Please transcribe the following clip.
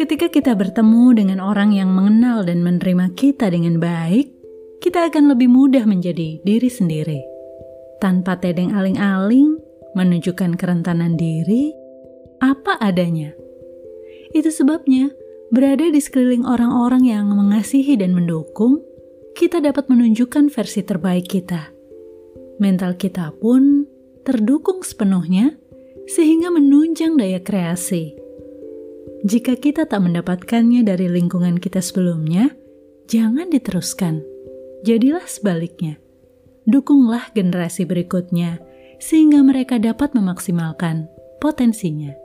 Ketika kita bertemu dengan orang yang mengenal dan menerima kita dengan baik, kita akan lebih mudah menjadi diri sendiri. Tanpa tedeng aling-aling, menunjukkan kerentanan diri, apa adanya. Itu sebabnya, berada di sekeliling orang-orang yang mengasihi dan mendukung, kita dapat menunjukkan versi terbaik kita. Mental kita pun terdukung sepenuhnya, sehingga menunjang daya kreasi jika kita tak mendapatkannya dari lingkungan kita sebelumnya, jangan diteruskan. Jadilah sebaliknya. Dukunglah generasi berikutnya sehingga mereka dapat memaksimalkan potensinya.